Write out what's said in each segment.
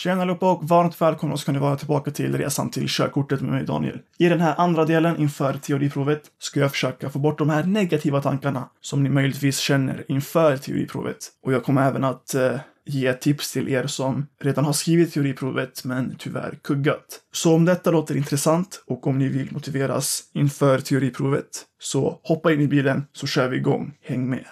Tjena allihopa och varmt välkomna ska ni vara tillbaka till resan till körkortet med mig Daniel. I den här andra delen inför teoriprovet ska jag försöka få bort de här negativa tankarna som ni möjligtvis känner inför teoriprovet. Och jag kommer även att eh, ge tips till er som redan har skrivit teoriprovet men tyvärr kuggat. Så om detta låter intressant och om ni vill motiveras inför teoriprovet så hoppa in i bilen så kör vi igång. Häng med!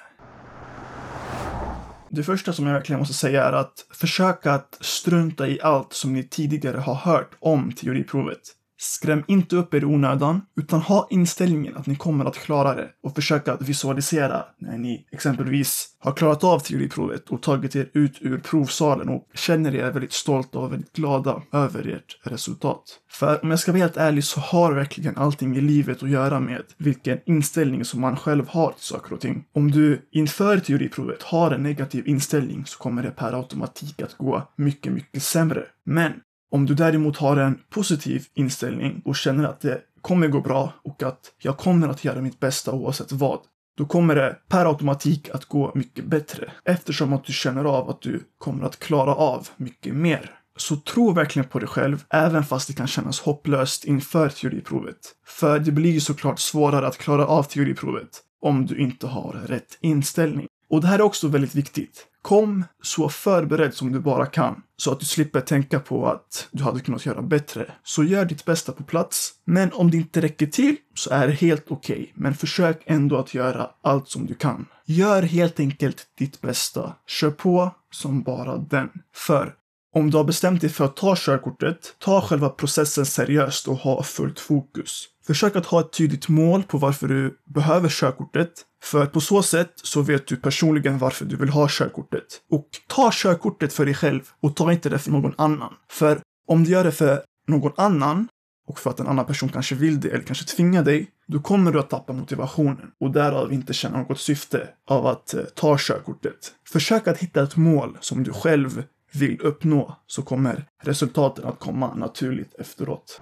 Det första som jag verkligen måste säga är att försöka att strunta i allt som ni tidigare har hört om teoriprovet. Skräm inte upp er i onödan, utan ha inställningen att ni kommer att klara det och försöka att visualisera när ni exempelvis har klarat av teoriprovet och tagit er ut ur provsalen och känner er väldigt stolta och väldigt glada över ert resultat. För om jag ska vara helt ärlig så har verkligen allting i livet att göra med vilken inställning som man själv har till saker och ting. Om du inför teoriprovet har en negativ inställning så kommer det per automatik att gå mycket, mycket sämre. Men om du däremot har en positiv inställning och känner att det kommer gå bra och att jag kommer att göra mitt bästa oavsett vad, då kommer det per automatik att gå mycket bättre eftersom att du känner av att du kommer att klara av mycket mer. Så tro verkligen på dig själv, även fast det kan kännas hopplöst inför teoriprovet. För det blir ju såklart svårare att klara av teoriprovet om du inte har rätt inställning. Och det här är också väldigt viktigt. Kom så förberedd som du bara kan så att du slipper tänka på att du hade kunnat göra bättre. Så gör ditt bästa på plats. Men om det inte räcker till så är det helt okej. Okay. Men försök ändå att göra allt som du kan. Gör helt enkelt ditt bästa. Kör på som bara den. För om du har bestämt dig för att ta körkortet, ta själva processen seriöst och ha fullt fokus. Försök att ha ett tydligt mål på varför du behöver körkortet. För på så sätt så vet du personligen varför du vill ha körkortet. Och ta körkortet för dig själv och ta inte det för någon annan. För om du gör det för någon annan och för att en annan person kanske vill det eller kanske tvingar dig, då kommer du att tappa motivationen och därav inte känna något syfte av att eh, ta körkortet. Försök att hitta ett mål som du själv vill uppnå så kommer resultaten att komma naturligt efteråt.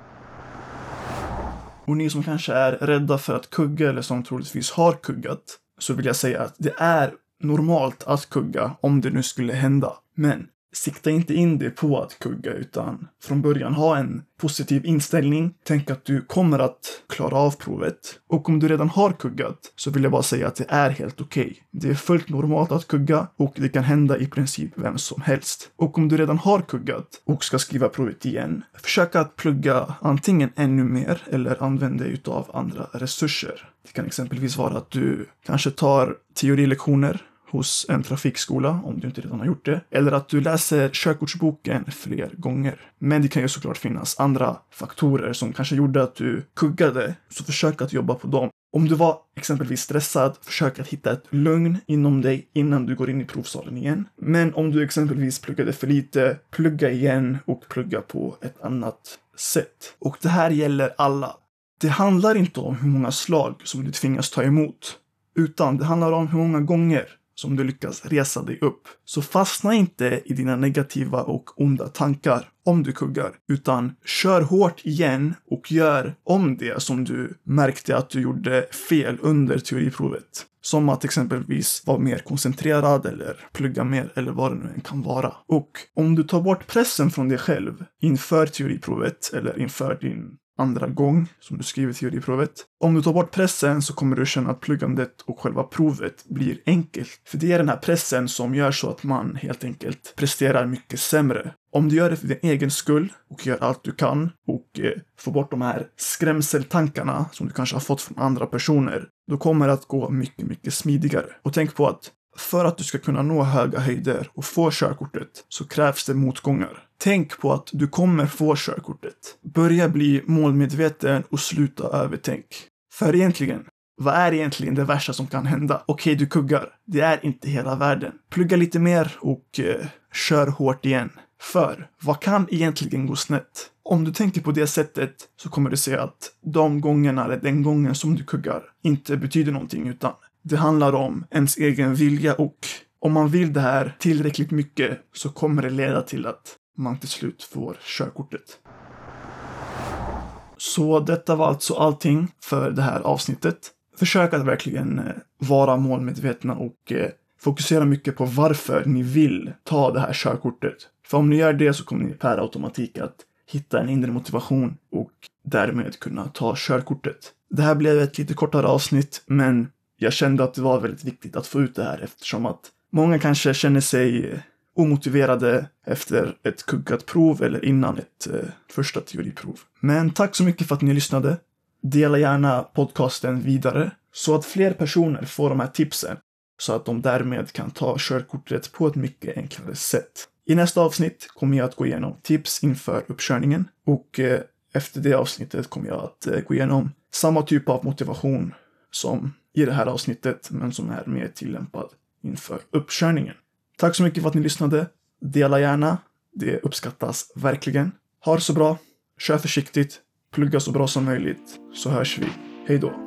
Och ni som kanske är rädda för att kugga eller som troligtvis har kuggat så vill jag säga att det är normalt att kugga om det nu skulle hända. Men sikta inte in dig på att kugga utan från början ha en positiv inställning. Tänk att du kommer att klara av provet. Och om du redan har kuggat så vill jag bara säga att det är helt okej. Okay. Det är fullt normalt att kugga och det kan hända i princip vem som helst. Och om du redan har kuggat och ska skriva provet igen, försök att plugga antingen ännu mer eller använd dig utav andra resurser. Det kan exempelvis vara att du kanske tar teorilektioner hos en trafikskola om du inte redan har gjort det. Eller att du läser körkortsboken fler gånger. Men det kan ju såklart finnas andra faktorer som kanske gjorde att du kuggade, så försök att jobba på dem. Om du var exempelvis stressad, försök att hitta ett lugn inom dig innan du går in i provsalen igen. Men om du exempelvis pluggade för lite, plugga igen och plugga på ett annat sätt. Och det här gäller alla. Det handlar inte om hur många slag som du tvingas ta emot, utan det handlar om hur många gånger som du lyckas resa dig upp. Så fastna inte i dina negativa och onda tankar om du kuggar, utan kör hårt igen och gör om det som du märkte att du gjorde fel under teoriprovet. Som att exempelvis vara mer koncentrerad eller plugga mer eller vad det nu än kan vara. Och om du tar bort pressen från dig själv inför teoriprovet eller inför din andra gång som du skriver teoriprovet. Om du tar bort pressen så kommer du känna att pluggandet och själva provet blir enkelt. För det är den här pressen som gör så att man helt enkelt presterar mycket sämre. Om du gör det för din egen skull och gör allt du kan och eh, får bort de här skrämseltankarna som du kanske har fått från andra personer, då kommer det att gå mycket, mycket smidigare. Och tänk på att för att du ska kunna nå höga höjder och få körkortet så krävs det motgångar. Tänk på att du kommer få körkortet. Börja bli målmedveten och sluta övertänk. För egentligen, vad är egentligen det värsta som kan hända? Okej, okay, du kuggar. Det är inte hela världen. Plugga lite mer och eh, kör hårt igen. För vad kan egentligen gå snett? Om du tänker på det sättet så kommer du se att de gångerna, eller den gången som du kuggar, inte betyder någonting utan det handlar om ens egen vilja och om man vill det här tillräckligt mycket så kommer det leda till att man till slut får körkortet. Så detta var alltså allting för det här avsnittet. Försök att verkligen eh, vara målmedvetna och eh, fokusera mycket på varför ni vill ta det här körkortet. För om ni gör det så kommer ni per automatik att hitta en inre motivation och därmed kunna ta körkortet. Det här blev ett lite kortare avsnitt, men jag kände att det var väldigt viktigt att få ut det här eftersom att många kanske känner sig eh, omotiverade efter ett kuggat prov eller innan ett eh, första teoriprov. Men tack så mycket för att ni lyssnade. Dela gärna podcasten vidare så att fler personer får de här tipsen så att de därmed kan ta körkortet på ett mycket enklare sätt. I nästa avsnitt kommer jag att gå igenom tips inför uppkörningen och eh, efter det avsnittet kommer jag att eh, gå igenom samma typ av motivation som i det här avsnittet, men som är mer tillämpad inför uppkörningen. Tack så mycket för att ni lyssnade. Dela gärna. Det uppskattas verkligen. Ha det så bra. Kör försiktigt. Plugga så bra som möjligt. Så hörs vi. Hej då.